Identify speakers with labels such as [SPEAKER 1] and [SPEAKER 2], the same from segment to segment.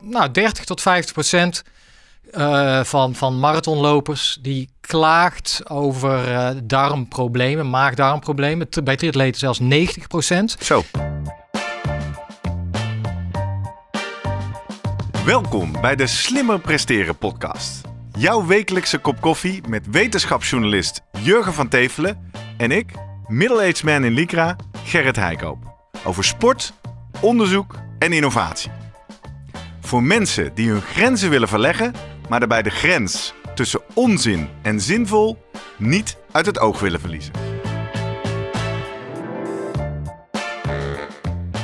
[SPEAKER 1] nou, 30 tot 50 procent uh, van, van marathonlopers die klaagt over uh, darmproblemen, maag-darmproblemen. Bij triatleten zelfs 90 procent.
[SPEAKER 2] Zo. Welkom bij de Slimmer Presteren podcast. Jouw wekelijkse kop koffie met wetenschapsjournalist Jurgen van Tevelen en ik, middle-aged man in Lycra, Gerrit Heikoop. Over sport, onderzoek en innovatie. Voor mensen die hun grenzen willen verleggen, maar daarbij de grens tussen onzin en zinvol niet uit het oog willen verliezen.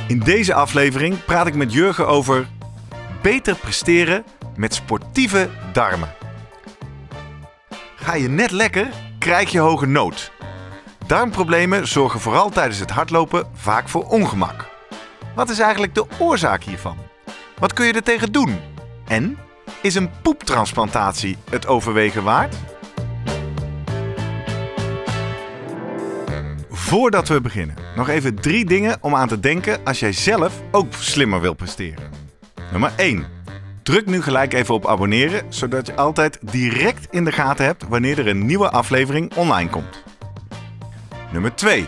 [SPEAKER 2] In deze aflevering praat ik met Jurgen over beter presteren met sportieve darmen. Ga je net lekker, krijg je hoge nood. Darmproblemen zorgen vooral tijdens het hardlopen vaak voor ongemak. Wat is eigenlijk de oorzaak hiervan? Wat kun je er tegen doen? En is een poeptransplantatie het overwegen waard? Voordat we beginnen, nog even drie dingen om aan te denken als jij zelf ook slimmer wil presteren. Nummer 1. Druk nu gelijk even op abonneren, zodat je altijd direct in de gaten hebt wanneer er een nieuwe aflevering online komt. Nummer 2.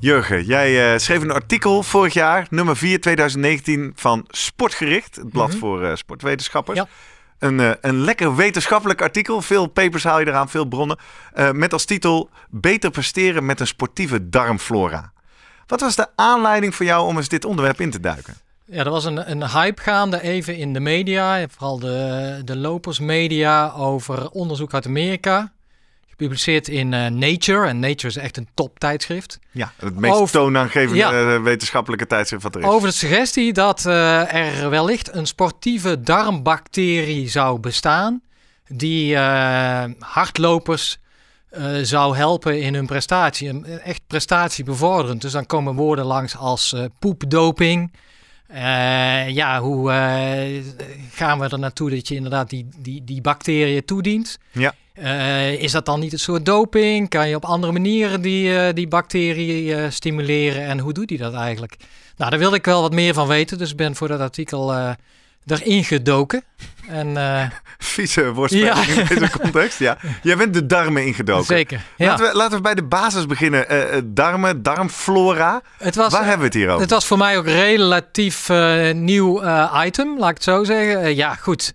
[SPEAKER 2] Jurgen, jij uh, schreef een artikel vorig jaar, nummer 4 2019 van Sportgericht, het blad mhm. voor uh, sportwetenschappers. Ja. Een, uh, een lekker wetenschappelijk artikel, veel papers haal je eraan, veel bronnen, met als titel Beter presteren met een sportieve darmflora. Wat was de aanleiding voor jou om eens dit onderwerp in te duiken?
[SPEAKER 1] Ja, er was een, een hype gaande even in de media, vooral de, de lopersmedia, over onderzoek uit Amerika gepubliceerd in uh, Nature. En Nature is echt een top tijdschrift.
[SPEAKER 2] Ja, het meest over, toonaangevende ja, eh, wetenschappelijke tijdschrift wat er is.
[SPEAKER 1] Over de suggestie dat uh, er wellicht een sportieve darmbacterie zou bestaan. Die hardlopers zou helpen in hun prestatie. Echt prestatie bevorderend. Dus dan komen woorden langs als poepdoping. ja, hoe gaan we er naartoe dat je inderdaad die, die, die bacteriën toedient?
[SPEAKER 2] Ja.
[SPEAKER 1] Uh, is dat dan niet een soort doping? Kan je op andere manieren die, uh, die bacterie uh, stimuleren? En hoe doet hij dat eigenlijk? Nou, daar wilde ik wel wat meer van weten. Dus ik ben voor dat artikel erin gedoken. En,
[SPEAKER 2] Vieze woordspeling ja. in deze context. Ja. Jij bent de darmen ingedoken.
[SPEAKER 1] Zeker.
[SPEAKER 2] Ja. Laten, we, laten we bij de basis beginnen. darmen, darmflora. Het was, Waar hebben we het hier over?
[SPEAKER 1] Het was voor mij ook relatief nieuw item, laat ik het zo zeggen. ja, goed.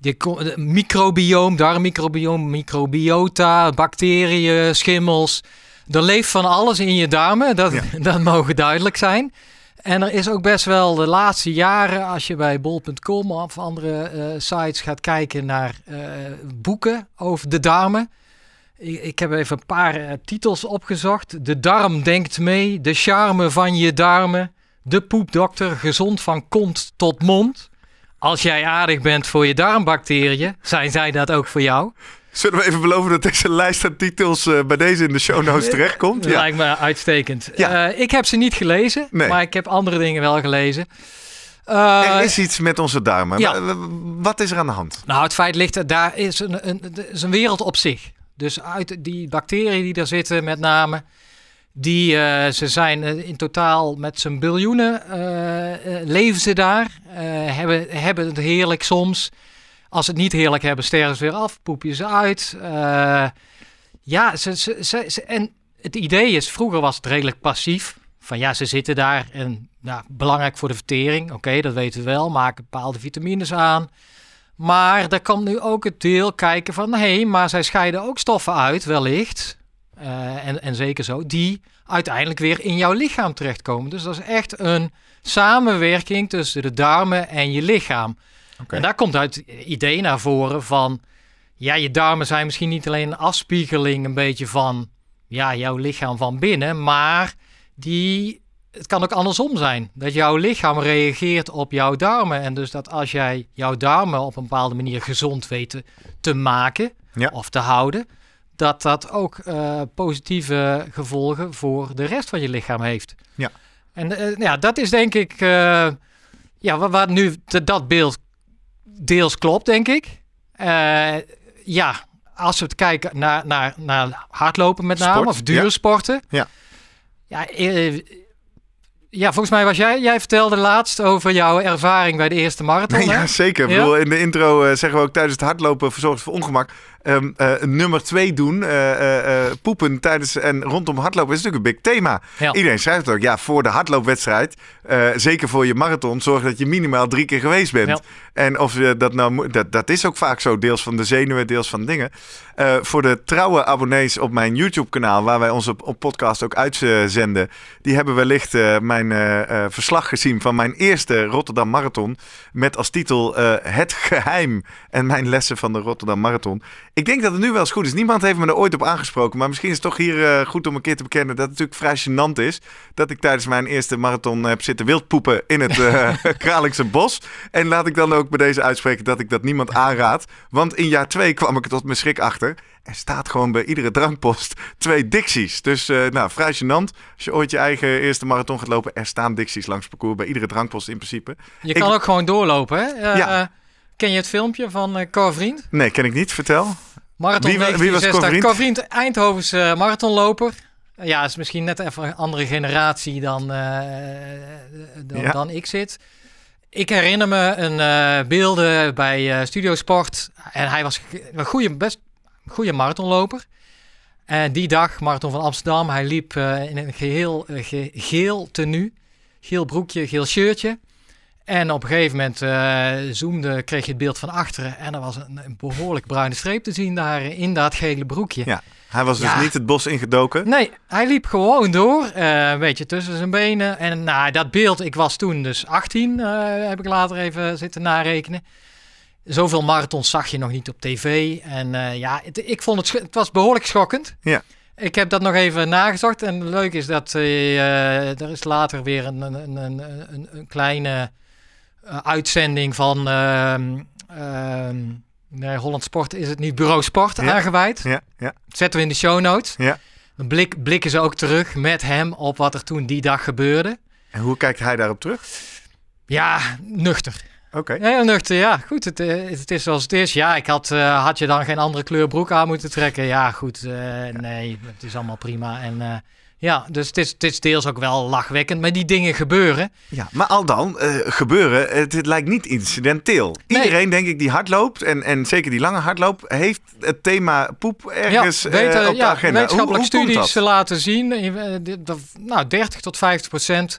[SPEAKER 1] Je microbioom, darmmicrobioom, microbiota, bacteriën, schimmels. Er leeft van alles in je darmen, dat, dat mogen duidelijk zijn. En er is ook best wel de laatste jaren, als je bij bol.com of andere uh, sites gaat kijken naar uh, boeken over de darmen. Ik, ik heb even een paar uh, titels opgezocht. De darm denkt mee, de charme van je darmen, de poepdokter, gezond van kont tot mond. Als jij aardig bent voor je darmbacteriën, zijn zij dat ook voor jou?
[SPEAKER 2] Zullen we even beloven dat deze lijst aan titels uh, bij deze in de show notes terechtkomt?
[SPEAKER 1] Ja. Lijkt me uitstekend. Ja. Uh, ik heb ze niet gelezen, nee. maar ik heb andere dingen wel gelezen.
[SPEAKER 2] Uh, er is iets met onze darmen. Ja. Wat is er aan de hand?
[SPEAKER 1] Nou, het feit ligt, daar is een, een, is een wereld op zich. Dus uit die bacteriën die daar zitten met name... Die, uh, ze zijn uh, in totaal met z'n biljoenen uh, leven ze daar. hebben, hebben het heerlijk soms. Als ze het niet heerlijk hebben, sterven ze weer af, poep je ze uit. ja, ze, ze, ze, en het idee is, vroeger was het redelijk passief. Van ja, ze zitten daar en nou, belangrijk voor de vertering. Oké, dat weten we wel. Maken bepaalde vitamines aan. Maar daar kan nu ook het deel kijken van... hé, hey, maar zij scheiden ook stoffen uit, wellicht... Uh, en, en zeker zo, die uiteindelijk weer in jouw lichaam terechtkomen. Dus dat is echt een samenwerking tussen de darmen en je lichaam. Okay. En daar komt uit het idee naar voren van, ja, je darmen zijn misschien niet alleen een afspiegeling een beetje van, ja, jouw lichaam van binnen, maar die het kan ook andersom zijn. Dat jouw lichaam reageert op jouw darmen. En dus dat als jij jouw darmen op een bepaalde manier gezond weet te, te maken
[SPEAKER 2] Ja.
[SPEAKER 1] of te houden, dat dat ook eh, positieve gevolgen voor de rest van je lichaam heeft.
[SPEAKER 2] Ja.
[SPEAKER 1] En eh, ja, dat is denk ik, eh, ja, waar, waar nu dat beeld deels klopt, denk ik. Ja, als we het kijken naar, naar, naar hardlopen met name,
[SPEAKER 2] Sport,
[SPEAKER 1] of duursporten.
[SPEAKER 2] Ja.
[SPEAKER 1] Ja, ja, volgens mij was jij, jij vertelde laatst over jouw ervaring bij de eerste marathon. hè?
[SPEAKER 2] Ja, zeker. Ik bedoel, in de intro zeggen we ook tijdens het hardlopen verzorgd voor ongemak. Eh, nummer twee doen, eh, eh, poepen tijdens en rondom hardlopen is natuurlijk een big thema.
[SPEAKER 1] Ja.
[SPEAKER 2] Iedereen schrijft ook, ja, voor de hardloopwedstrijd, zeker voor je marathon, zorg dat je minimaal drie keer geweest bent.
[SPEAKER 1] Ja.
[SPEAKER 2] En of je dat nou dat, dat is ook vaak zo, deels van de zenuwen, deels van dingen. Voor de trouwe abonnees op mijn YouTube-kanaal, waar wij onze op podcast ook uitzenden, die hebben wellicht mijn verslag gezien van mijn eerste Rotterdam Marathon. Met als titel Het Geheim en mijn lessen van de Rotterdam Marathon. Ik denk dat het nu wel eens goed is. Niemand heeft me er ooit op aangesproken. Maar misschien is het toch hier eh, goed om een keer te bekennen dat het natuurlijk vrij gênant is. Dat ik tijdens mijn eerste marathon heb zitten wildpoepen in het eh Kralingse bos. En laat ik dan ook bij deze uitspreken dat ik dat niemand aanraad. Want in jaar twee kwam ik er tot mijn schrik achter. Er staat gewoon bij iedere drankpost twee Dixies. Dus eh, nou, vrij gênant. Als je ooit je eigen eerste marathon gaat lopen, er staan Dixies langs het parcours. Bij iedere drankpost in principe.
[SPEAKER 1] Je kan ook gewoon doorlopen. Hè?
[SPEAKER 2] Ja.
[SPEAKER 1] Ken je het filmpje van Cor Vriend?
[SPEAKER 2] Nee, ken ik niet. Vertel.
[SPEAKER 1] Marathon
[SPEAKER 2] Wie wie was
[SPEAKER 1] 1960.
[SPEAKER 2] Cor Vriend?
[SPEAKER 1] Cor Vriend, Eindhovense eh, marathonloper. Ja, is misschien net even een andere generatie dan, eh, dan,
[SPEAKER 2] Ja.
[SPEAKER 1] dan ik zit. Ik herinner me een beelden bij Studio Sport. En hij was een goede, best goede marathonloper. En die dag, Marathon van Amsterdam, hij liep in een geheel eh, ge- geel tenue. Geel broekje, geel shirtje. En op een gegeven moment eh, zoomde, kreeg je het beeld van achteren. En er was een, een behoorlijk bruine streep te zien daar in dat gele broekje.
[SPEAKER 2] Ja. Hij was dus niet het bos ingedoken.
[SPEAKER 1] Nee, hij liep gewoon door, eh, een beetje tussen zijn benen. En nou, dat beeld, ik was toen dus 18, eh, heb ik later even zitten narekenen. Zoveel marathons zag je nog niet op tv. En ja, het, ik vond het, het was behoorlijk schokkend.
[SPEAKER 2] Ja.
[SPEAKER 1] Ik heb dat nog even nagezocht. En leuk is dat er is later weer een, een, een, een, kleine uitzending van ehm, ehm, nee, Holland Sport is het niet, Bureau Sport
[SPEAKER 2] Ja.
[SPEAKER 1] aangeweid.
[SPEAKER 2] Ja, ja.
[SPEAKER 1] Zetten we in de show notes.
[SPEAKER 2] Ja.
[SPEAKER 1] Dan blik, blikken ze ook terug met hem op wat er toen die dag gebeurde.
[SPEAKER 2] En hoe kijkt hij daarop terug?
[SPEAKER 1] Ja, nuchter.
[SPEAKER 2] Oké.
[SPEAKER 1] Ja, nuchter. Ja, goed. Het, eh, het is zoals het is. Ja, ik had, eh, had je dan geen andere kleur broek aan moeten trekken. Ja, goed. eh, Nee, het is allemaal prima. En eh, ja, dus het is, het is deels ook wel lachwekkend. Maar die dingen gebeuren.
[SPEAKER 2] Ja, maar al dan, eh, gebeuren, het, het lijkt niet incidenteel.
[SPEAKER 1] Nee.
[SPEAKER 2] Iedereen, denk ik, die hardloopt, en, en zeker die lange hardloop, heeft het thema poep ergens
[SPEAKER 1] ja,
[SPEAKER 2] eh,
[SPEAKER 1] weten-
[SPEAKER 2] op de
[SPEAKER 1] ja,
[SPEAKER 2] agenda.
[SPEAKER 1] Wetenschappelijke studies laten zien. eh, nou, 30 tot 50 procent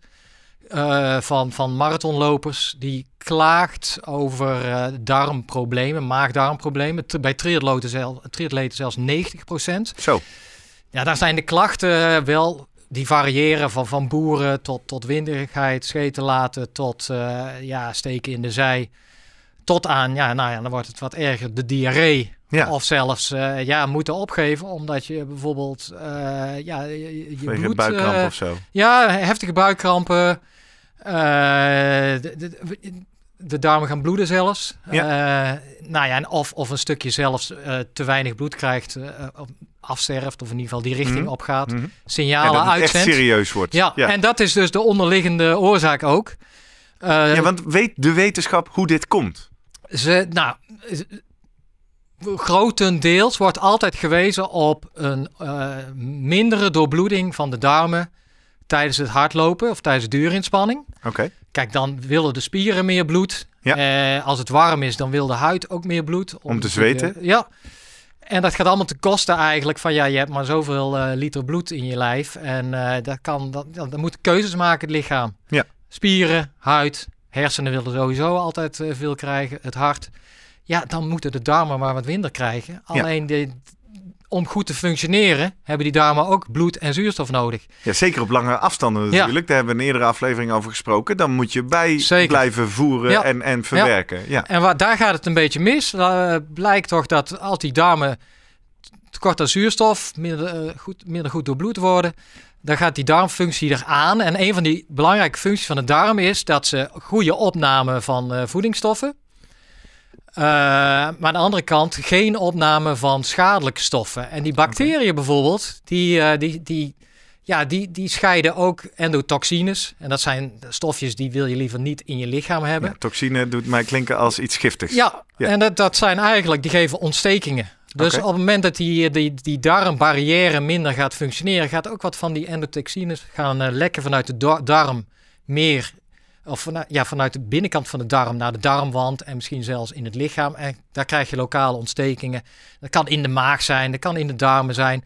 [SPEAKER 1] van, van marathonlopers die klaagt over darmproblemen, maag-darmproblemen. Bij triatleten, zelf, triatleten zelfs 90 procent.
[SPEAKER 2] Zo,
[SPEAKER 1] Ja, daar zijn de klachten wel, die variëren van, van boeren tot, tot winderigheid, scheten laten, tot eh, ja, steken in de zij. Tot aan, ja, nou ja, dan wordt het wat erger, de diarree.
[SPEAKER 2] ja,
[SPEAKER 1] Of zelfs eh, ja, moeten opgeven omdat je bijvoorbeeld eh, ja, je, je- bloed...
[SPEAKER 2] buikkramp
[SPEAKER 1] eh,
[SPEAKER 2] of zo.
[SPEAKER 1] ja, heftige buikkrampen. eh, de, de, de darmen gaan bloeden zelfs.
[SPEAKER 2] Ja.
[SPEAKER 1] Eh, nou ja, en of, of een stukje zelfs eh, te weinig bloed krijgt, eh, afsterft of in ieder geval die richting
[SPEAKER 2] Mhm.
[SPEAKER 1] opgaat.
[SPEAKER 2] Mhm. En
[SPEAKER 1] Signalen
[SPEAKER 2] echt serieus wordt.
[SPEAKER 1] Ja,
[SPEAKER 2] ja.
[SPEAKER 1] en dat is dus de onderliggende oorzaak ook.
[SPEAKER 2] Ja, want weet de wetenschap hoe dit komt?
[SPEAKER 1] Ze, nou, grotendeels wordt altijd gewezen op een mindere doorbloeding van de darmen tijdens het hardlopen of tijdens de duurinspanning.
[SPEAKER 2] Oké,
[SPEAKER 1] Kijk, dan willen de spieren meer bloed.
[SPEAKER 2] Ja.
[SPEAKER 1] Eh, als het warm is, dan wil de huid ook meer bloed.
[SPEAKER 2] Om te zweten?
[SPEAKER 1] ja. En dat gaat allemaal te kosten eigenlijk van ja, je hebt maar zoveel eh, liter bloed in je lijf. En eh, dat kan, dat, moet keuzes maken het lichaam.
[SPEAKER 2] Ja.
[SPEAKER 1] Spieren, huid, hersenen willen sowieso altijd eh, veel krijgen. Het hart. Ja, dan moeten de darmen maar wat minder krijgen. Alleen de, om goed te functioneren hebben die darmen ook bloed en zuurstof nodig.
[SPEAKER 2] ja, zeker op lange afstanden
[SPEAKER 1] Ja.
[SPEAKER 2] natuurlijk. Daar hebben we een eerdere aflevering over gesproken. Dan moet je bij
[SPEAKER 1] Zeker.
[SPEAKER 2] blijven voeren
[SPEAKER 1] Ja.
[SPEAKER 2] en, en verwerken. Ja.
[SPEAKER 1] En waar, daar gaat het een beetje mis. Uh, blijkt toch dat als die darmen tekort aan zuurstof, minder, uh, goed, minder goed doorbloed worden, dan gaat die darmfunctie eraan. En een van die belangrijke functies van de darm is dat ze goede opname van uh, voedingsstoffen. Uh, maar aan de andere kant geen opname van schadelijke stoffen. En die bacteriën bijvoorbeeld, die, uh, die, die, ja, die, die scheiden ook endotoxines. En dat zijn stofjes die wil je liever niet in je lichaam hebben. Ja,
[SPEAKER 2] toxine doet mij klinken als iets giftigs.
[SPEAKER 1] Ja, ja. en dat, dat zijn eigenlijk, die geven ontstekingen. Dus op het moment dat die, die, die darmbarrière minder gaat functioneren, gaat ook wat van die endotoxines gaan uh, lekken vanuit de darm meer. Of vanuit, ja, vanuit de binnenkant van de darm naar de darmwand en misschien zelfs in het lichaam. En daar krijg je lokale ontstekingen. Dat kan in de maag zijn, dat kan in de darmen zijn.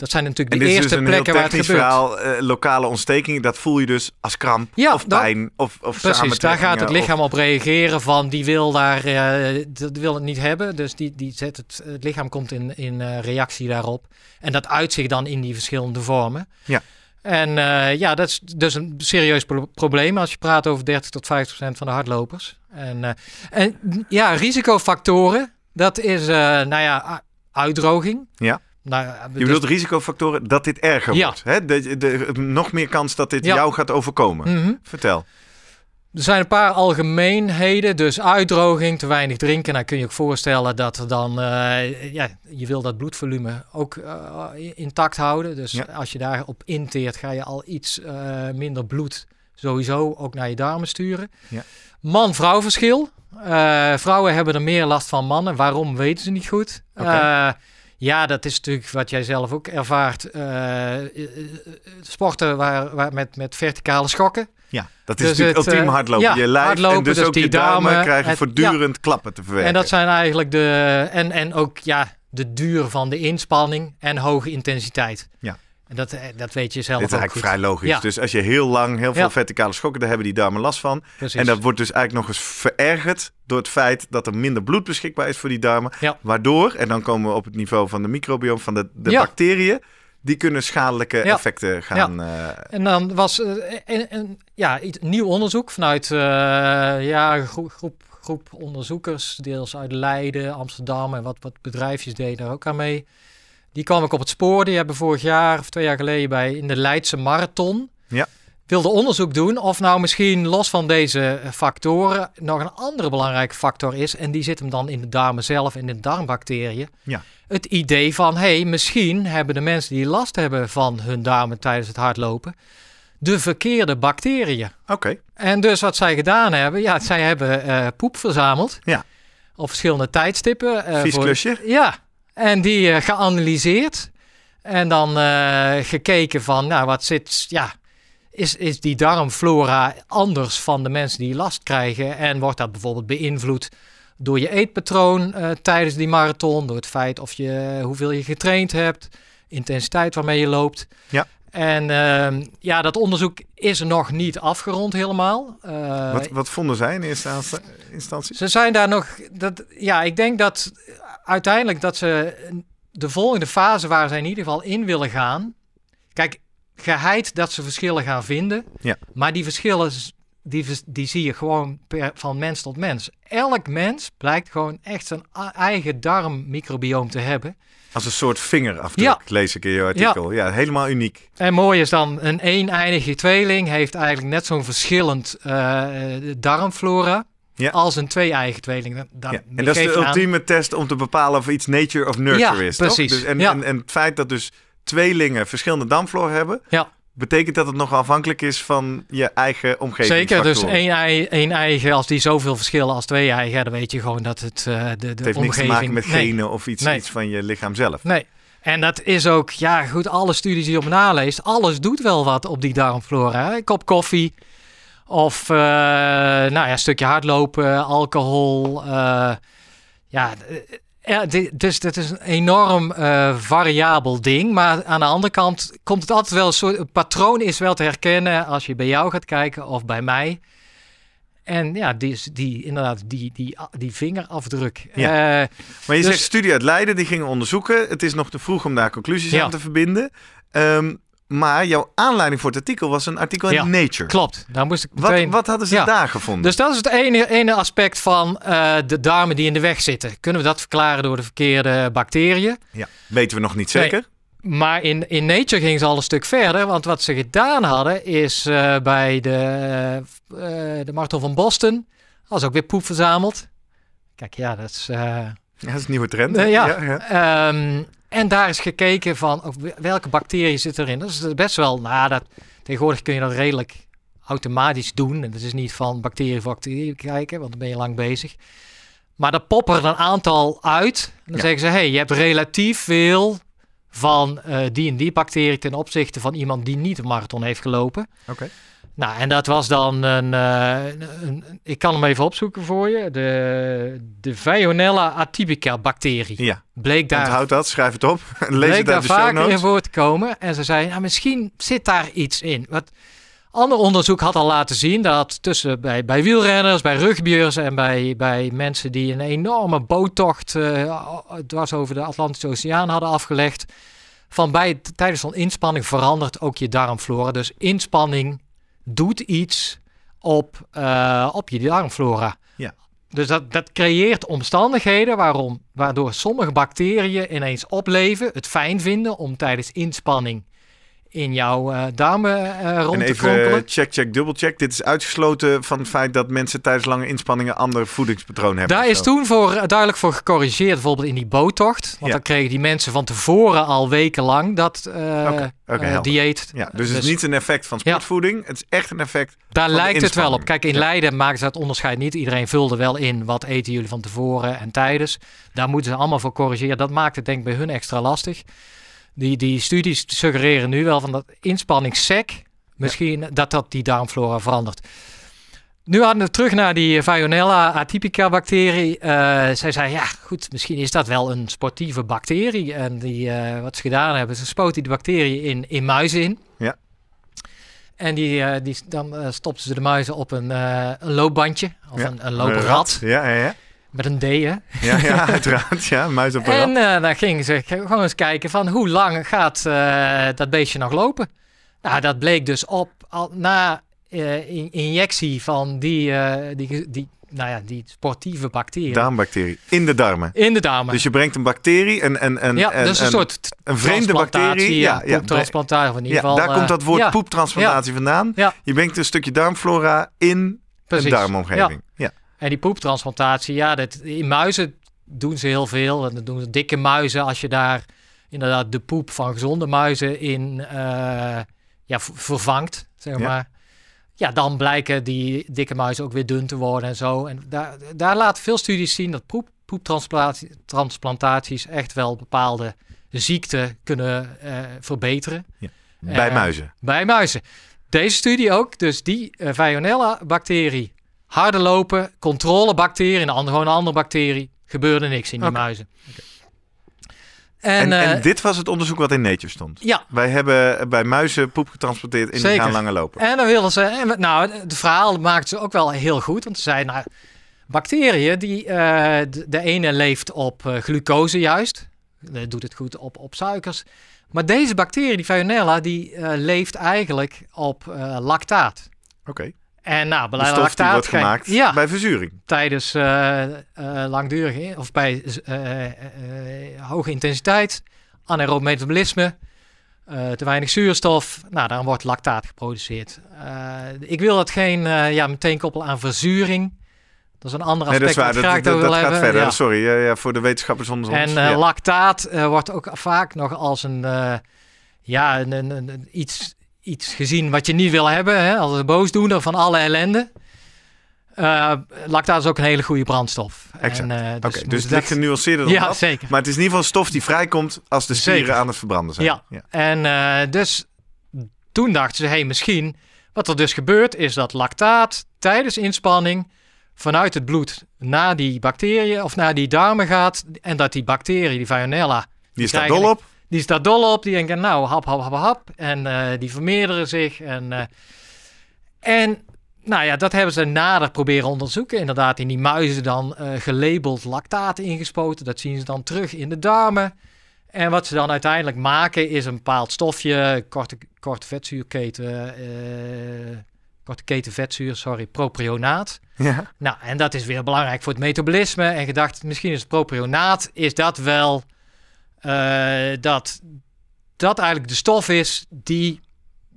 [SPEAKER 1] Dat zijn natuurlijk de eerste dus plekken waar het gebeurt.
[SPEAKER 2] Verhaal, uh, lokale ontstekingen, dat voel je dus als kramp ja, of pijn of, of
[SPEAKER 1] Precies, daar gaat het lichaam op reageren van die wil daar, uh, dat wil het niet hebben. Dus die, die zet het, het lichaam komt in, in uh, reactie daarop. En dat uit zich dan in die verschillende vormen.
[SPEAKER 2] Ja.
[SPEAKER 1] En ja, dat is dus een serieus pro probleem als je praat over 30 tot 50 procent van de hardlopers. En, en ja, risicofactoren, dat is, nou ja, uitdroging.
[SPEAKER 2] Ja. Nou, je dus... bedoelt risicofactoren dat dit erger wordt. Hè? De, de, nog meer kans dat dit jou gaat overkomen. Mhm. Vertel.
[SPEAKER 1] Er zijn een paar algemeenheden, dus uitdroging, te weinig drinken. Nou kun je ook voorstellen dat er dan, uh, ja, je wil dat bloedvolume ook uh, intact houden. Dus als je daarop inteert, ga je al iets uh, minder bloed sowieso ook naar je darmen sturen.
[SPEAKER 2] Ja.
[SPEAKER 1] Man-vrouw verschil. vrouwen hebben er meer last van mannen. Waarom weten ze niet goed. Okay. Ja, dat is natuurlijk wat jij zelf ook ervaart. Uh, sporten waar, waar met, met verticale schokken.
[SPEAKER 2] Ja, dat is dus natuurlijk het, ultiem hardlopen. Ja, je lijf hardlopen, en dus, dus ook die darmen, krijgen voortdurend klappen te verwerken.
[SPEAKER 1] En dat zijn eigenlijk de... En, en ook ja, de duur van de inspanning en hoge intensiteit.
[SPEAKER 2] Ja.
[SPEAKER 1] En dat, eh, dat weet je zelf
[SPEAKER 2] Dit is eigenlijk vrij logisch. Dus als je heel lang heel veel verticale schokken, daar hebben die darmen last van. En dat wordt dus eigenlijk nog eens verergerd door het feit dat er minder bloed beschikbaar is voor die darmen. Waardoor, en dan komen we op het niveau van de microbiome, van de, de bacteriën, die kunnen schadelijke effecten gaan.
[SPEAKER 1] Ja. Uh... En dan was uh, een, een, ja, iets, nieuw onderzoek vanuit uh, ja, groep, groep, groep onderzoekers, deels uit Leiden, Amsterdam en wat, wat bedrijfjes deden daar ook aan mee. Die kwam ik op het spoor. Die hebben vorig jaar of twee jaar geleden bij in de Leidse Marathon.
[SPEAKER 2] Ja.
[SPEAKER 1] Wilde onderzoek doen of nou misschien los van deze factoren nog een andere belangrijke factor is. En die zit hem dan in de darmen zelf, in de darmbacteriën.
[SPEAKER 2] Ja.
[SPEAKER 1] Het idee van, hey, misschien hebben de mensen die last hebben van hun darmen tijdens het hardlopen, de verkeerde bacteriën.
[SPEAKER 2] Oké.
[SPEAKER 1] En dus wat zij gedaan hebben, ja, zij hebben uh, poep verzameld.
[SPEAKER 2] Ja.
[SPEAKER 1] Op verschillende tijdstippen.
[SPEAKER 2] Uh, Vies voor, klusje.
[SPEAKER 1] Ja, en die uh, geanalyseerd. En dan uh, gekeken van, nou, wat zit, ja, is, is die darmflora anders van de mensen die last krijgen? En wordt dat bijvoorbeeld beïnvloed door je eetpatroon uh, tijdens die marathon, door het feit of je, hoeveel je getraind hebt, intensiteit waarmee je loopt.
[SPEAKER 2] Ja.
[SPEAKER 1] En uh, ja, dat onderzoek is nog niet afgerond helemaal.
[SPEAKER 2] Uh, wat, wat vonden zij in eerste instantie?
[SPEAKER 1] Ze zijn daar nog. Dat, ja, ik denk dat uiteindelijk dat ze de volgende fase waar ze in ieder geval in willen gaan. Kijk, geheid dat ze verschillen gaan vinden.
[SPEAKER 2] Ja.
[SPEAKER 1] Maar die verschillen, die, die zie je gewoon per, van mens tot mens. Elk mens blijkt gewoon echt zijn eigen darmmicrobioom te hebben.
[SPEAKER 2] Als een soort vingerafdruk, ja. lees ik in je artikel. Ja. helemaal uniek.
[SPEAKER 1] En mooi is dan, een eeneindige tweeling heeft eigenlijk net zo'n verschillend uh, darmflora ja. als een twee-eigen tweeling. Dan
[SPEAKER 2] ja. En dat is de ultieme test om te bepalen of iets nature of nurture
[SPEAKER 1] ja,
[SPEAKER 2] is.
[SPEAKER 1] Precies.
[SPEAKER 2] Dus en, en, en, het feit dat dus tweelingen verschillende darmfloor hebben,
[SPEAKER 1] ja.
[SPEAKER 2] betekent dat het nog afhankelijk is van je eigen omgeving.
[SPEAKER 1] Zeker, dus één, ei, één eigen, als die zoveel verschillen als twee eigen, dan weet je gewoon dat het uh, de, de
[SPEAKER 2] het heeft
[SPEAKER 1] omgeving...
[SPEAKER 2] niks te maken met genen of iets, iets van je lichaam zelf.
[SPEAKER 1] Nee. En dat is ook, ja goed, alle studies die je op naleest, alles doet wel wat op die darmflora. Een kop koffie, of uh, nou ja, een stukje hardlopen, alcohol. Uh, ja, ja, dus dat is een enorm uh, variabel ding. Maar aan de andere kant komt het altijd wel een soort een patroon is wel te herkennen als je bij jou gaat kijken of bij mij. En ja, die, die inderdaad, die, die, die vingerafdruk.
[SPEAKER 2] Ja. maar je dus, zegt studie uit Leiden, die gingen onderzoeken. Het is nog te vroeg om daar conclusies ja. aan te verbinden. Um, maar jouw aanleiding voor het artikel was een artikel in Nature.
[SPEAKER 1] Klopt, daar moest ik meteen...
[SPEAKER 2] Wat, wat hadden ze daar gevonden?
[SPEAKER 1] Dus dat is het ene, ene aspect van uh, de darmen die in de weg zitten. Kunnen we dat verklaren door de verkeerde bacteriën?
[SPEAKER 2] Ja, weten we nog niet zeker.
[SPEAKER 1] Maar in, in Nature ging ze al een stuk verder. Want wat ze gedaan hadden is eh, bij de, eh, de Marathon van Boston... was ook weer poep verzameld. Kijk, ja, dat is... eh,
[SPEAKER 2] Ja, dat is een nieuwe trend.
[SPEAKER 1] Ja.
[SPEAKER 2] ja, ja.
[SPEAKER 1] En daar is gekeken van welke bacteriën zitten erin. Dat is best wel, nou, dat, tegenwoordig kun je dat redelijk automatisch doen. En dat is niet van bacterie voor bacterie kijken, want dan ben je lang bezig. Maar er poppen er een aantal uit. En dan
[SPEAKER 2] Ja.
[SPEAKER 1] zeggen ze, hey, je hebt relatief veel van eh, die en die bacterie ten opzichte van iemand die niet een marathon heeft gelopen.
[SPEAKER 2] Oké.
[SPEAKER 1] Nou, en dat was dan een, eh, een, een- ik kan hem even opzoeken voor je, de, de Veillonella atypica bacterie.
[SPEAKER 2] Ja,
[SPEAKER 1] Bleek daar
[SPEAKER 2] onthoud dat, schrijf het op. Lees
[SPEAKER 1] bleek
[SPEAKER 2] het
[SPEAKER 1] daar
[SPEAKER 2] de
[SPEAKER 1] vaker in voor te komen. En ze zei, nou, misschien zit daar iets in. Wat ander onderzoek had al laten zien dat tussen bij, bij wielrenners, bij rugbyers en bij, bij mensen die een enorme boottocht eh, dwars over de Atlantische Oceaan hadden afgelegd, van bij tijdens zo'n inspanning verandert ook je darmflora. Dus inspanning doet iets op, eh, op je darmflora.
[SPEAKER 2] Ja.
[SPEAKER 1] Dus dat, dat creëert omstandigheden waarom, waardoor sommige bacteriën ineens opleven, het fijn vinden om tijdens inspanning in jouw eh, darmen eh, rond
[SPEAKER 2] En
[SPEAKER 1] te kronkelen.
[SPEAKER 2] check, check, dubbel check. Dit is uitgesloten van het feit dat mensen tijdens lange inspanningen ander voedingspatroon hebben.
[SPEAKER 1] Daar is toen voor, eh, duidelijk voor gecorrigeerd, bijvoorbeeld in die boottocht. Want
[SPEAKER 2] Ja.
[SPEAKER 1] dan kregen die mensen van tevoren al wekenlang dat eh, eh, dieet.
[SPEAKER 2] Ja, dus het is
[SPEAKER 1] Dus-
[SPEAKER 2] niet een effect van sportvoeding. Het is echt een effect.
[SPEAKER 1] Daar lijkt het wel op. Kijk, in
[SPEAKER 2] Ja.
[SPEAKER 1] Leiden maken ze dat onderscheid niet. Iedereen vulde wel in wat eten jullie van tevoren en tijdens. Daar moeten ze allemaal voor corrigeren. Dat maakt het denk ik bij hun extra lastig. Die, die studies suggereren nu wel van dat inspanningssec, misschien dat dat die darmflora verandert. Nu hadden we terug naar die Veillonella atypica bacterie. Eh, zij zei, ja goed, misschien is dat wel een sportieve bacterie. En die, eh, wat ze gedaan hebben, ze spoten die bacterie in, in muizen in.
[SPEAKER 2] Ja.
[SPEAKER 1] En die, eh, die, dan stopten ze de muizen op een, een loopbandje. Of
[SPEAKER 2] Ja,
[SPEAKER 1] een, een looprad.
[SPEAKER 2] Ja, ja, ja.
[SPEAKER 1] Met een D, hè?
[SPEAKER 2] Ja, ja uiteraard. Ja, muis op
[SPEAKER 1] En eh dan gingen ze gewoon eens kijken van hoe lang gaat eh, dat beestje nog lopen. Nou, dat bleek dus op al, na eh, in- injectie van die, die, die, nou ja, die sportieve bacterie
[SPEAKER 2] Darmbacterie. In de darmen.
[SPEAKER 1] in de darmen.
[SPEAKER 2] Dus je brengt een bacterie, een, een, een,
[SPEAKER 1] ja,
[SPEAKER 2] een,
[SPEAKER 1] dus een,
[SPEAKER 2] een-
[SPEAKER 1] soort
[SPEAKER 2] een vreemde bacterie. Ja, ja,
[SPEAKER 1] poeptransplantatie, in ieder geval.
[SPEAKER 2] daar komt dat woord poeptransplantatie vandaan.
[SPEAKER 1] Ja.
[SPEAKER 2] Je brengt een stukje darmflora in
[SPEAKER 1] precies.
[SPEAKER 2] een darmomgeving. Ja.
[SPEAKER 1] En die poeptransplantatie, ja, dat, in muizen doen ze heel veel. En dat doen ze dikke muizen als je daar inderdaad de poep van gezonde muizen in eh, ja, vervangt, zeg
[SPEAKER 2] Ja.
[SPEAKER 1] maar. Ja, dan blijken die dikke muizen ook weer dun te worden en zo. En daar, daar laten veel studies zien dat poep, poeptransplantatie- transplantaties echt wel bepaalde ziekten kunnen eh, verbeteren
[SPEAKER 2] Bij
[SPEAKER 1] Eh,
[SPEAKER 2] muizen.
[SPEAKER 1] bij muizen. Deze studie ook, dus die eh Harder lopen, controlebacterie, een andere, gewoon een andere bacterie, gebeurde niks in die muizen.
[SPEAKER 2] En,
[SPEAKER 1] En,
[SPEAKER 2] en,
[SPEAKER 1] eh,
[SPEAKER 2] dit was het onderzoek wat in Nature stond.
[SPEAKER 1] ja,
[SPEAKER 2] Wij hebben bij muizen poep getransporteerd en die gaan langer lopen.
[SPEAKER 1] en dan wilden ze, en, nou, het verhaal maakten ze ook wel heel goed, want ze zeiden, nou, bacteriën, die, eh, de, de ene leeft op eh, glucose juist, doet het goed op, op suikers, maar deze bacterie, die Veillonella, die leeft eigenlijk op lactaat.
[SPEAKER 2] Oké.
[SPEAKER 1] En nou, bij lactaat
[SPEAKER 2] wordt gemaakt
[SPEAKER 1] ja,
[SPEAKER 2] bij verzuring.
[SPEAKER 1] tijdens eh eh langdurige of bij eh, hoge intensiteit, anaerob metabolisme, te weinig zuurstof, nou dan wordt lactaat geproduceerd. Ik wil dat geen ja, meteen koppelen aan verzuring. Dat is een ander
[SPEAKER 2] Nee,
[SPEAKER 1] aspect
[SPEAKER 2] dat waar. Dat, gaat verder.
[SPEAKER 1] Ja.
[SPEAKER 2] Sorry, ja, voor de wetenschappers onder ons.
[SPEAKER 1] En eh,
[SPEAKER 2] ja.
[SPEAKER 1] lactaat wordt ook vaak nog als een, ja, een- een- iets, iets gezien wat je niet wil hebben, hè, als een boosdoener van alle ellende. Eh, lactaat is ook een hele goede brandstof.
[SPEAKER 2] Exact.
[SPEAKER 1] En, eh,
[SPEAKER 2] Oké,
[SPEAKER 1] we
[SPEAKER 2] dus het ligt genuanceerder dan
[SPEAKER 1] Ja,
[SPEAKER 2] dat.
[SPEAKER 1] zeker.
[SPEAKER 2] Maar het is in ieder geval stof die vrijkomt als de spieren
[SPEAKER 1] Zeker.
[SPEAKER 2] aan het verbranden zijn.
[SPEAKER 1] Ja. En eh, dus toen dachten ze, hey, misschien wat er dus gebeurt is dat lactaat tijdens inspanning vanuit het bloed naar die bacteriën of naar die darmen gaat en dat die bacterie, die Veillonella,
[SPEAKER 2] Die staat
[SPEAKER 1] krijgen-
[SPEAKER 2] dol op.
[SPEAKER 1] die staat dol op. Die denken, nou, hap, hap, hap, hap. En eh, die vermeerderen zich. En, eh, en nou ja, dat hebben ze nader proberen onderzoeken. Inderdaad, in die muizen dan eh, gelabeld lactaat ingespoten. Dat zien ze dan terug in de darmen. En wat ze dan uiteindelijk maken is een bepaald stofje, korte, korte vetzuurketen, eh, korte keten vetzuur, sorry, propionaat.
[SPEAKER 2] Ja.
[SPEAKER 1] Nou, en dat is weer belangrijk voor het metabolisme. En gedacht, misschien is het propionaat, is dat wel dat dat eigenlijk de stof is die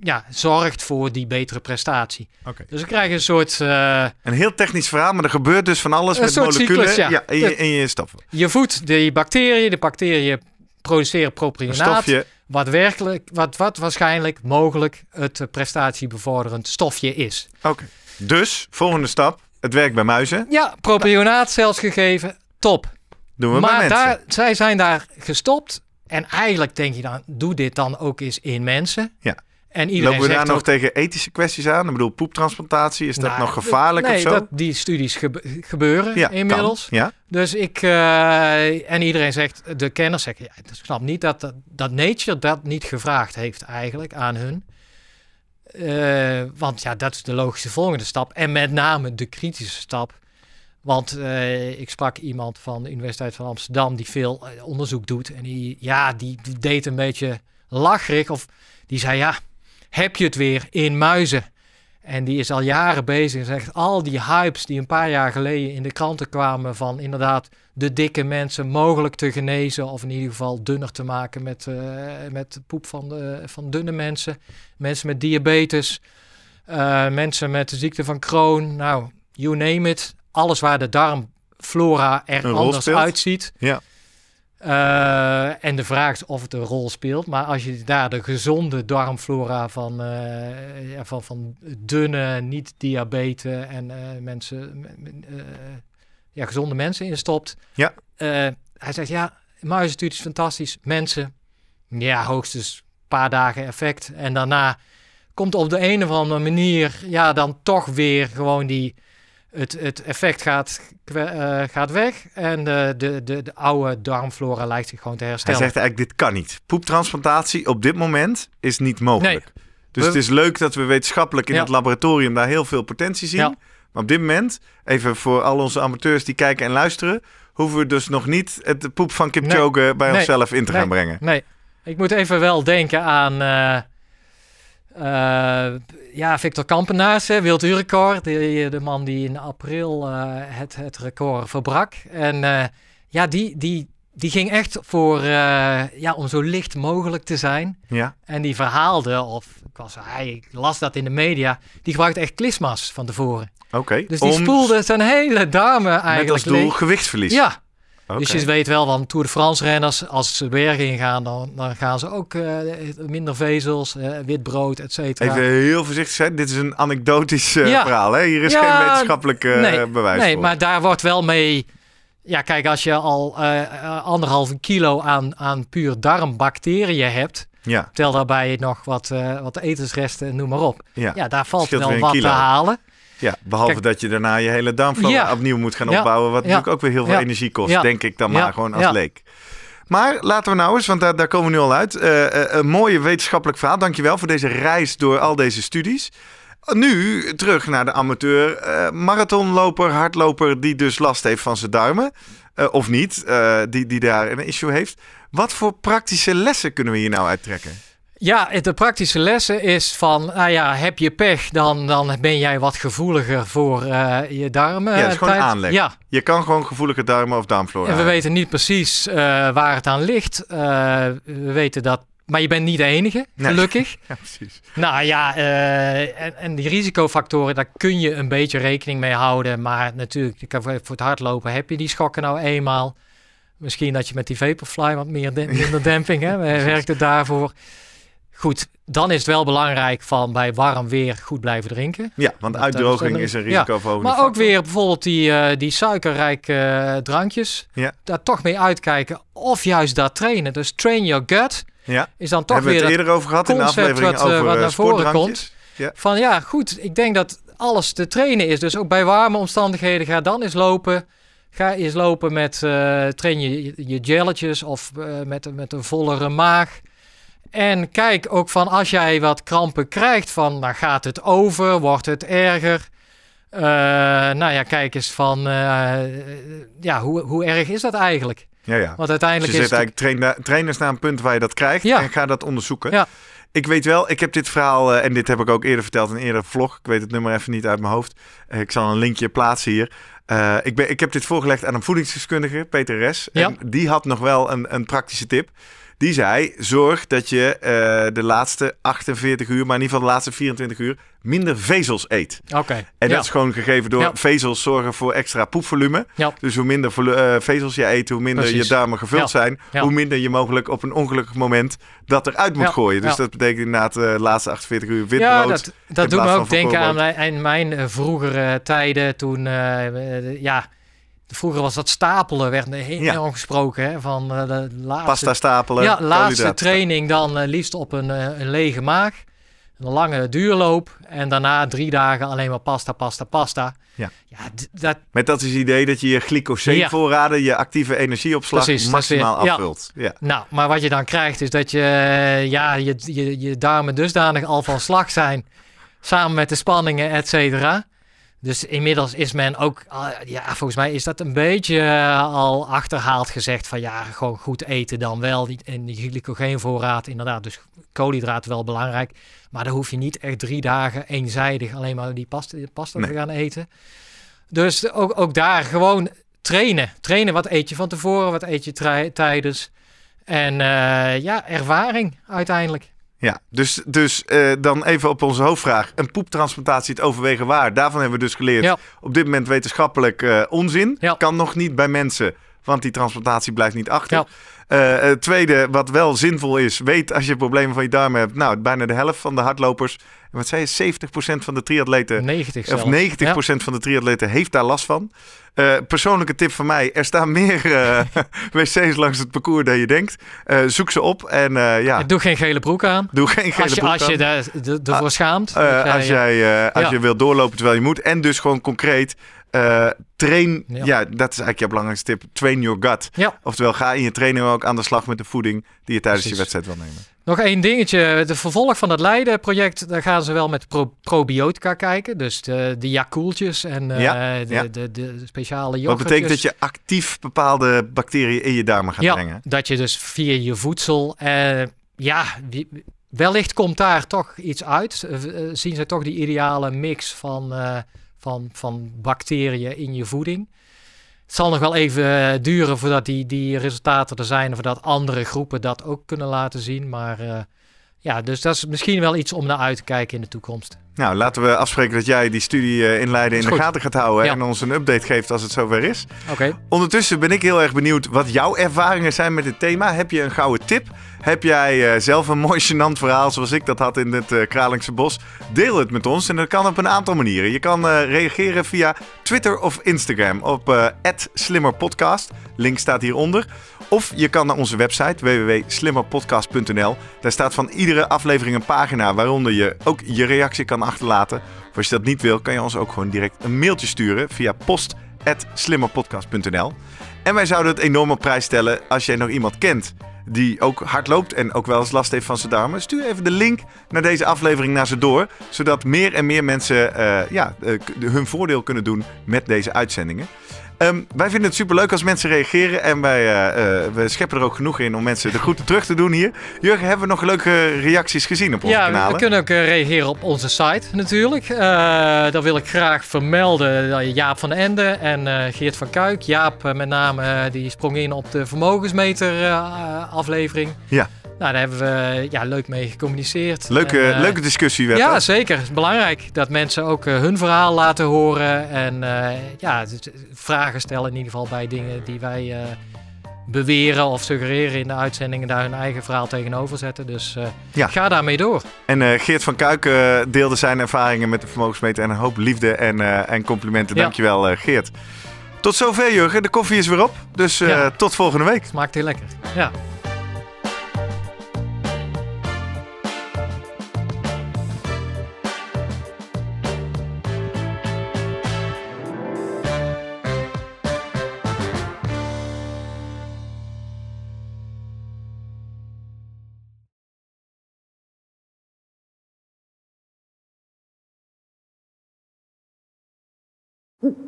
[SPEAKER 1] ja, zorgt voor die betere prestatie. Dus we krijgen een soort... eh,
[SPEAKER 2] Een heel technisch verhaal, maar er gebeurt dus van alles met moleculen
[SPEAKER 1] cyclus, ja.
[SPEAKER 2] in, je, in je stoffen.
[SPEAKER 1] je voedt die bacteriën, de bacteriën produceren propionaat. Wat, werkelijk, wat, wat waarschijnlijk mogelijk het eh, prestatiebevorderend stofje is.
[SPEAKER 2] Oké. Dus, volgende stap. Het werkt bij muizen.
[SPEAKER 1] Ja, propionaat zelfs gegeven, top.
[SPEAKER 2] Doen we bij
[SPEAKER 1] maar
[SPEAKER 2] mensen.
[SPEAKER 1] daar, zij zijn daar gestopt. En eigenlijk denk je dan, doe dit dan ook eens in mensen.
[SPEAKER 2] Ja.
[SPEAKER 1] En iedereen
[SPEAKER 2] Lopen we daar nog
[SPEAKER 1] ook,
[SPEAKER 2] tegen ethische kwesties aan? Ik bedoel, poeptransplantatie, is dat
[SPEAKER 1] nou,
[SPEAKER 2] nog gevaarlijk
[SPEAKER 1] nee,
[SPEAKER 2] of zo?
[SPEAKER 1] Dat, die studies gebe- gebeuren
[SPEAKER 2] ja,
[SPEAKER 1] inmiddels.
[SPEAKER 2] kan. Ja,
[SPEAKER 1] Dus ik, eh, en iedereen zegt, de kenners zeggen, ja, ik snap niet dat, dat, dat Nature dat niet gevraagd heeft eigenlijk aan hun. Eh, want ja, dat is de logische volgende stap. En met name de kritische stap. Want eh, ik sprak iemand van de Universiteit van Amsterdam die veel eh, onderzoek doet. En die, ja, die, deed een beetje lacherig. Of die zei, ja, heb je het weer in muizen? En die is al jaren bezig en zegt al die hypes die een paar jaar geleden in de kranten kwamen van inderdaad de dikke mensen mogelijk te genezen of in ieder geval dunner te maken met, eh, met poep van, van dunne mensen. Mensen met diabetes, mensen met de ziekte van Crohn, nou, you name it. Alles waar de darmflora er
[SPEAKER 2] Een
[SPEAKER 1] anders uitziet.
[SPEAKER 2] Ja.
[SPEAKER 1] Eh, en de vraag is of het een rol speelt. Maar als je daar de gezonde darmflora van, eh, van, van dunne, niet-diabeten en eh, mensen, ja, gezonde mensen in stopt.
[SPEAKER 2] Ja.
[SPEAKER 1] Hij zegt ja, muizenstudies is fantastisch. Mensen, ja, hoogstens een paar dagen effect. En daarna komt op de een of andere manier, ja, dan toch weer gewoon die. Het, het effect gaat, eh, gaat weg en de, de, de, de oude darmflora lijkt zich gewoon te
[SPEAKER 2] Hij
[SPEAKER 1] herstellen.
[SPEAKER 2] zegt eigenlijk, dit kan niet. Poeptransplantatie op dit moment is niet mogelijk. Dus
[SPEAKER 1] We-
[SPEAKER 2] het is leuk dat we wetenschappelijk in
[SPEAKER 1] Ja.
[SPEAKER 2] het laboratorium daar heel veel potentie zien.
[SPEAKER 1] Ja.
[SPEAKER 2] Maar op dit moment, even voor al onze amateurs die kijken en luisteren, hoeven we dus nog niet het poep van Kipchoge bij
[SPEAKER 1] Nee.
[SPEAKER 2] onszelf in te gaan brengen.
[SPEAKER 1] Nee, ik moet even wel denken aan eh, eh, ja, Victor Kampenaars, hè, werelduurrecord. De, de man die in april eh, het, het record verbrak. En eh, ja, die, die, die ging echt voor, eh, ja, om zo licht mogelijk te zijn.
[SPEAKER 2] Ja,
[SPEAKER 1] En die verhaalde, of ik, was, hij, ik las dat in de media, die gebruikte echt klisma's van tevoren.
[SPEAKER 2] oké.
[SPEAKER 1] Dus die
[SPEAKER 2] Om-
[SPEAKER 1] spoelde zijn hele darmen
[SPEAKER 2] Met
[SPEAKER 1] eigenlijk
[SPEAKER 2] als doel gewichtsverlies.
[SPEAKER 1] Ja, Dus je weet wel van Tour de France renners, als ze bergen ingaan, dan, dan gaan ze ook eh, minder vezels, eh, wit brood, et cetera.
[SPEAKER 2] Even heel voorzichtig zijn. Dit is een anekdotisch eh,
[SPEAKER 1] Ja.
[SPEAKER 2] verhaal. Hè? Hier is
[SPEAKER 1] Ja,
[SPEAKER 2] geen wetenschappelijk
[SPEAKER 1] nee,
[SPEAKER 2] bewijs
[SPEAKER 1] nee,
[SPEAKER 2] voor.
[SPEAKER 1] maar daar wordt wel mee... Ja, kijk, als je al anderhalve kilo aan, aan puur darmbacteriën hebt,
[SPEAKER 2] Ja,
[SPEAKER 1] tel daarbij nog wat, wat etensresten, noem maar op.
[SPEAKER 2] ja.
[SPEAKER 1] Ja, daar valt wel wat
[SPEAKER 2] kilo.
[SPEAKER 1] te halen.
[SPEAKER 2] Ja, behalve
[SPEAKER 1] Kijk-
[SPEAKER 2] dat je daarna je hele darmflora
[SPEAKER 1] Ja.
[SPEAKER 2] opnieuw moet gaan opbouwen. Wat natuurlijk ook weer heel veel energie kost. Denk ik dan maar gewoon als leek. Maar laten we nou eens, want daar, daar komen we nu al uit. eh, eh, een mooie wetenschappelijk verhaal. Dankjewel voor deze reis door al deze studies. Nu terug naar de amateur eh, marathonloper, hardloper die dus last heeft van zijn duimen. Of niet, die, die daar een issue heeft. Wat voor praktische lessen kunnen we hier nou uittrekken?
[SPEAKER 1] Ja, de praktische lessen is van, nou ja, heb je pech, dan, dan ben jij wat gevoeliger voor eh, je darmen.
[SPEAKER 2] Ja, is gewoon
[SPEAKER 1] tijd.
[SPEAKER 2] aanleg.
[SPEAKER 1] Ja,
[SPEAKER 2] Je kan gewoon gevoelige darmen of darmflora
[SPEAKER 1] en we weten niet precies eh, waar het aan ligt. Eh, we weten dat, maar je bent niet de enige,
[SPEAKER 2] Nee.
[SPEAKER 1] gelukkig.
[SPEAKER 2] Ja, precies.
[SPEAKER 1] nou ja, en, en die risicofactoren, daar kun je een beetje rekening mee houden. Maar natuurlijk, voor het hardlopen heb je die schokken nou eenmaal. Misschien dat je met die Vaporfly wat meer de- minder demping hebt. Werkt het daarvoor? Goed, dan is het wel belangrijk van bij warm weer goed blijven drinken.
[SPEAKER 2] Ja, want
[SPEAKER 1] Dat-
[SPEAKER 2] uitdroging is een
[SPEAKER 1] ja.
[SPEAKER 2] risicoverhogende
[SPEAKER 1] Maar ook weer bijvoorbeeld die, eh, die suikerrijke eh, drankjes.
[SPEAKER 2] Ja.
[SPEAKER 1] Daar toch mee uitkijken. Of juist daar trainen. Dus train your gut
[SPEAKER 2] Ja,
[SPEAKER 1] is dan toch
[SPEAKER 2] hebben we
[SPEAKER 1] weer
[SPEAKER 2] het
[SPEAKER 1] dat
[SPEAKER 2] eerder over gehad in de aflevering
[SPEAKER 1] wat, eh,
[SPEAKER 2] over
[SPEAKER 1] wat
[SPEAKER 2] eh,
[SPEAKER 1] naar voren
[SPEAKER 2] sportdrankjes.
[SPEAKER 1] van ja, goed. Ik denk dat alles te trainen is. Dus ook bij warme omstandigheden ga dan eens lopen. Ga eens lopen met, eh, train je, je jelletjes of eh, met, met een vollere maag. En kijk ook van als jij wat krampen krijgt van, nou gaat het over, wordt het erger. Eh, nou ja, kijk eens van, eh, ja, hoe, hoe erg is dat eigenlijk?
[SPEAKER 2] Ja, ja.
[SPEAKER 1] Want
[SPEAKER 2] Dus
[SPEAKER 1] uiteindelijk
[SPEAKER 2] je
[SPEAKER 1] is
[SPEAKER 2] zegt
[SPEAKER 1] het-
[SPEAKER 2] eigenlijk train, trainers naar een punt waar je dat krijgt
[SPEAKER 1] Ja.
[SPEAKER 2] en ga dat onderzoeken.
[SPEAKER 1] Ja.
[SPEAKER 2] Ik weet wel, ik heb dit verhaal, eh, en dit heb ik ook eerder verteld in een eerdere vlog. Ik weet het nummer even niet uit mijn hoofd. Eh, ik zal een linkje plaatsen hier. Eh, ik, ben, ik heb dit voorgelegd aan een voedingsdeskundige, Peter Res.
[SPEAKER 1] Ja.
[SPEAKER 2] En die had nog wel een, een praktische tip. Die zei, zorg dat je eh, de laatste 48 uur, maar in ieder geval de laatste 24 uur, minder vezels eet.
[SPEAKER 1] Oké.
[SPEAKER 2] En
[SPEAKER 1] ja.
[SPEAKER 2] dat is gewoon gegeven door
[SPEAKER 1] Ja.
[SPEAKER 2] vezels zorgen voor extra poepvolume.
[SPEAKER 1] Ja.
[SPEAKER 2] Dus hoe minder eh, vezels je eet, hoe minder
[SPEAKER 1] Precies.
[SPEAKER 2] je darmen gevuld zijn. Hoe minder je mogelijk op een ongelukkig moment dat eruit moet gooien. Dus dat betekent eh, de laatste 48 uur wit
[SPEAKER 1] Ja,
[SPEAKER 2] brood.
[SPEAKER 1] dat, dat doet me ook denken aan mijn, aan mijn eh, vroegere tijden toen, eh, eh, ja, vroeger was dat stapelen, werd er heel
[SPEAKER 2] Ja.
[SPEAKER 1] enorm gesproken hè, van eh, de laatste,
[SPEAKER 2] Pasta stapelen,
[SPEAKER 1] ja, laatste training dan eh, liefst op een, eh, een lege maag, een lange duurloop en daarna drie dagen alleen maar pasta, pasta, pasta.
[SPEAKER 2] Ja.
[SPEAKER 1] ja dat,
[SPEAKER 2] Met dat is het idee dat je je glycoseenvoorraden, je actieve energieopslag
[SPEAKER 1] Precies, weer-
[SPEAKER 2] maximaal
[SPEAKER 1] ja.
[SPEAKER 2] afvult. Ja.
[SPEAKER 1] nou, maar wat je dan krijgt is dat je, ja, je, je, je darmen dusdanig al van slag zijn, samen met de spanningen, et cetera. Dus inmiddels is men ook, ah, ja, volgens mij is dat een beetje eh, al achterhaald gezegd van ja, gewoon goed eten dan wel. Die- En die glycogeenvoorraad inderdaad, dus koolhydraten wel belangrijk. Maar dan hoef je niet echt drie dagen eenzijdig alleen maar die pasta, pasta
[SPEAKER 2] Nee.
[SPEAKER 1] te gaan eten. Dus ook, ook daar gewoon trainen. Trainen, wat eet je van tevoren, wat eet je tijdens. En eh, ja, ervaring uiteindelijk.
[SPEAKER 2] Ja, dus, dus eh, dan even op onze hoofdvraag. Een poeptransplantatie, het overwegen waar. Daarvan hebben we dus geleerd.
[SPEAKER 1] Ja.
[SPEAKER 2] Op dit moment wetenschappelijk eh, onzin.
[SPEAKER 1] Ja.
[SPEAKER 2] Kan nog niet bij mensen, want die transplantatie blijft niet achter.
[SPEAKER 1] Ja.
[SPEAKER 2] Eh, het tweede, wat wel zinvol is, weet als je problemen van je darmen hebt. Nou, bijna de helft van de hardlopers, wat zei je, 70% van de triatleten
[SPEAKER 1] 90
[SPEAKER 2] of
[SPEAKER 1] zelf.
[SPEAKER 2] 90% van de triatleten heeft daar last van. Eh, persoonlijke tip van mij: er staan meer eh, wc's langs het parcours dan je denkt. Zoek ze op en ja.
[SPEAKER 1] Doe geen gele broek aan.
[SPEAKER 2] doe geen gele
[SPEAKER 1] Als je,
[SPEAKER 2] broek
[SPEAKER 1] als je daar- ervoor schaamt.
[SPEAKER 2] Als jij als
[SPEAKER 1] Ja.
[SPEAKER 2] je wilt doorlopen terwijl je moet. En dus gewoon concreet. Eh, train, ja.
[SPEAKER 1] Ja.
[SPEAKER 2] dat is eigenlijk je belangrijkste tip. Train your gut.
[SPEAKER 1] Ja.
[SPEAKER 2] Oftewel, ga in je training ook aan de slag met de voeding die je tijdens je wedstrijd wil nemen.
[SPEAKER 1] Nog één dingetje. De vervolg van het Leiden-project, daar gaan ze wel met pro- probiotica kijken. Dus de, de en eh,
[SPEAKER 2] Ja,
[SPEAKER 1] de. De, de, speciale
[SPEAKER 2] Wat
[SPEAKER 1] yoghurtjes.
[SPEAKER 2] betekent dat je actief bepaalde bacteriën in je darmen gaat
[SPEAKER 1] ja,
[SPEAKER 2] brengen?
[SPEAKER 1] dat je dus via je voedsel... eh, ja, wie- wellicht komt daar toch iets uit. Zien ze toch die ideale mix van, van, van bacteriën in je voeding. Het zal nog wel even eh, duren voordat die, die resultaten er zijn... voordat andere groepen dat ook kunnen laten zien. Maar eh, ja, dus dat is misschien wel iets om naar uit te kijken in de toekomst.
[SPEAKER 2] Nou, laten we afspreken dat jij die studie eh, in Leiden in de gaten gaat houden
[SPEAKER 1] Ja.
[SPEAKER 2] en ons een update geeft als het zover is.
[SPEAKER 1] Oké.
[SPEAKER 2] Ondertussen ben ik heel erg benieuwd wat jouw ervaringen zijn met dit thema. Heb je een gouden tip? Heb jij eh, zelf een mooi gênant verhaal zoals ik dat had in het eh Kralingse bos? Deel het met ons en dat kan op een aantal manieren. Je kan reageren via Twitter of Instagram op @slimmerpodcast. Link staat hieronder. Of je kan naar onze website www.slimmerpodcast.nl. Daar staat van iedere aflevering een pagina waaronder je ook je reactie kan achterlaten. Of als je dat niet wil, kan je ons ook gewoon direct een mailtje sturen via post@slimmerpodcast.nl. En wij zouden het enorm op prijs stellen als jij nog iemand kent die ook hard loopt en ook wel eens last heeft van zijn darmen. Stuur even de link naar deze aflevering naar ze door, zodat meer en meer mensen eh, ja, eh, hun voordeel kunnen doen met deze uitzendingen. Ehm, wij vinden het superleuk als mensen reageren en wij eh, we scheppen er ook genoeg in om mensen de groeten terug te doen hier. Jurgen, hebben we nog leuke reacties gezien op onze
[SPEAKER 1] Ja, we-
[SPEAKER 2] kanalen?
[SPEAKER 1] we kunnen ook eh, reageren op onze site natuurlijk. Eh daar wil ik graag vermelden Jaap van Ende en Geert van Kuik. Jaap met name, die sprong in op de vermogensmeter aflevering.
[SPEAKER 2] Ja.
[SPEAKER 1] Nou, daar hebben we ja, leuk mee gecommuniceerd.
[SPEAKER 2] Leuke,
[SPEAKER 1] En, eh,
[SPEAKER 2] leuke discussie werd
[SPEAKER 1] Ja, zeker. Het is belangrijk dat mensen ook eh, hun verhaal laten horen. En eh, ja, vragen stellen in ieder geval bij dingen die wij beweren of suggereren in de uitzendingen. Daar hun eigen verhaal tegenover zetten. Dus
[SPEAKER 2] Ja.
[SPEAKER 1] ga daarmee door.
[SPEAKER 2] En Geert van Kuik eh, deelde zijn ervaringen met de vermogensmeter en een hoop liefde en, eh, en complimenten.
[SPEAKER 1] Ja.
[SPEAKER 2] Dankjewel Geert. Tot zover Jurgen, de koffie is weer op. Dus
[SPEAKER 1] Ja.
[SPEAKER 2] tot volgende week.
[SPEAKER 1] Smaakt heel lekker. Ja.